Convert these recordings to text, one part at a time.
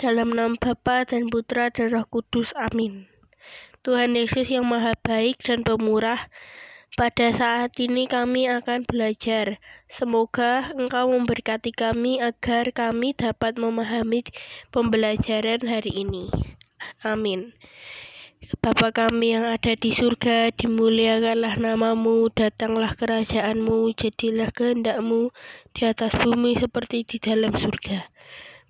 Dalam nama Bapa dan Putra dan Roh Kudus. Amin. Tuhan Yesus yang Maha Baik dan Pemurah, pada saat ini kami akan belajar. Semoga Engkau memberkati kami agar kami dapat memahami pembelajaran hari ini. Amin. Bapa kami yang ada di surga, dimuliakanlah namamu, datanglah kerajaanmu, jadilah kehendakmu di atas bumi seperti di dalam surga.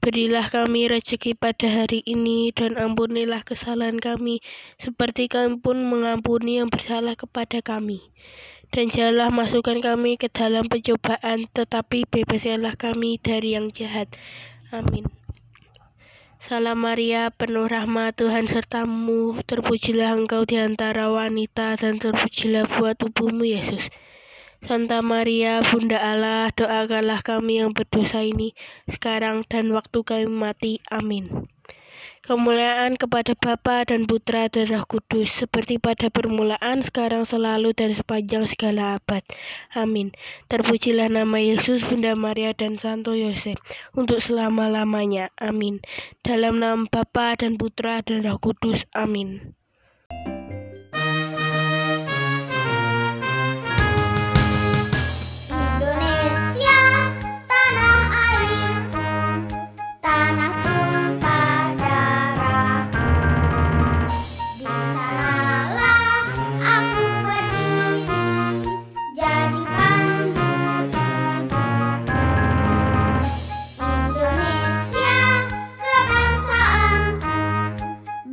Berilah kami rezeki pada hari ini, dan ampunilah kesalahan kami, seperti kami pun mengampuni yang bersalah kepada kami. Dan janganlah masukkan kami ke dalam pencobaan, tetapi bebaskanlah kami dari yang jahat. Amin. Salam Maria, penuh rahmat Tuhan sertamu, terpujilah engkau di antara wanita, dan terpujilah buah tubuhmu, Yesus. Santa Maria, Bunda Allah, doakanlah kami yang berdosa ini, sekarang dan waktu kami mati. Amin. Kemuliaan kepada Bapa dan Putra dan Roh Kudus, seperti pada permulaan, sekarang, selalu, dan sepanjang segala abad. Amin. Terpujilah nama Yesus, Bunda Maria, dan Santo Yosef, untuk selama-lamanya. Amin. Dalam nama Bapa dan Putra dan Roh Kudus. Amin.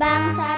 vang sa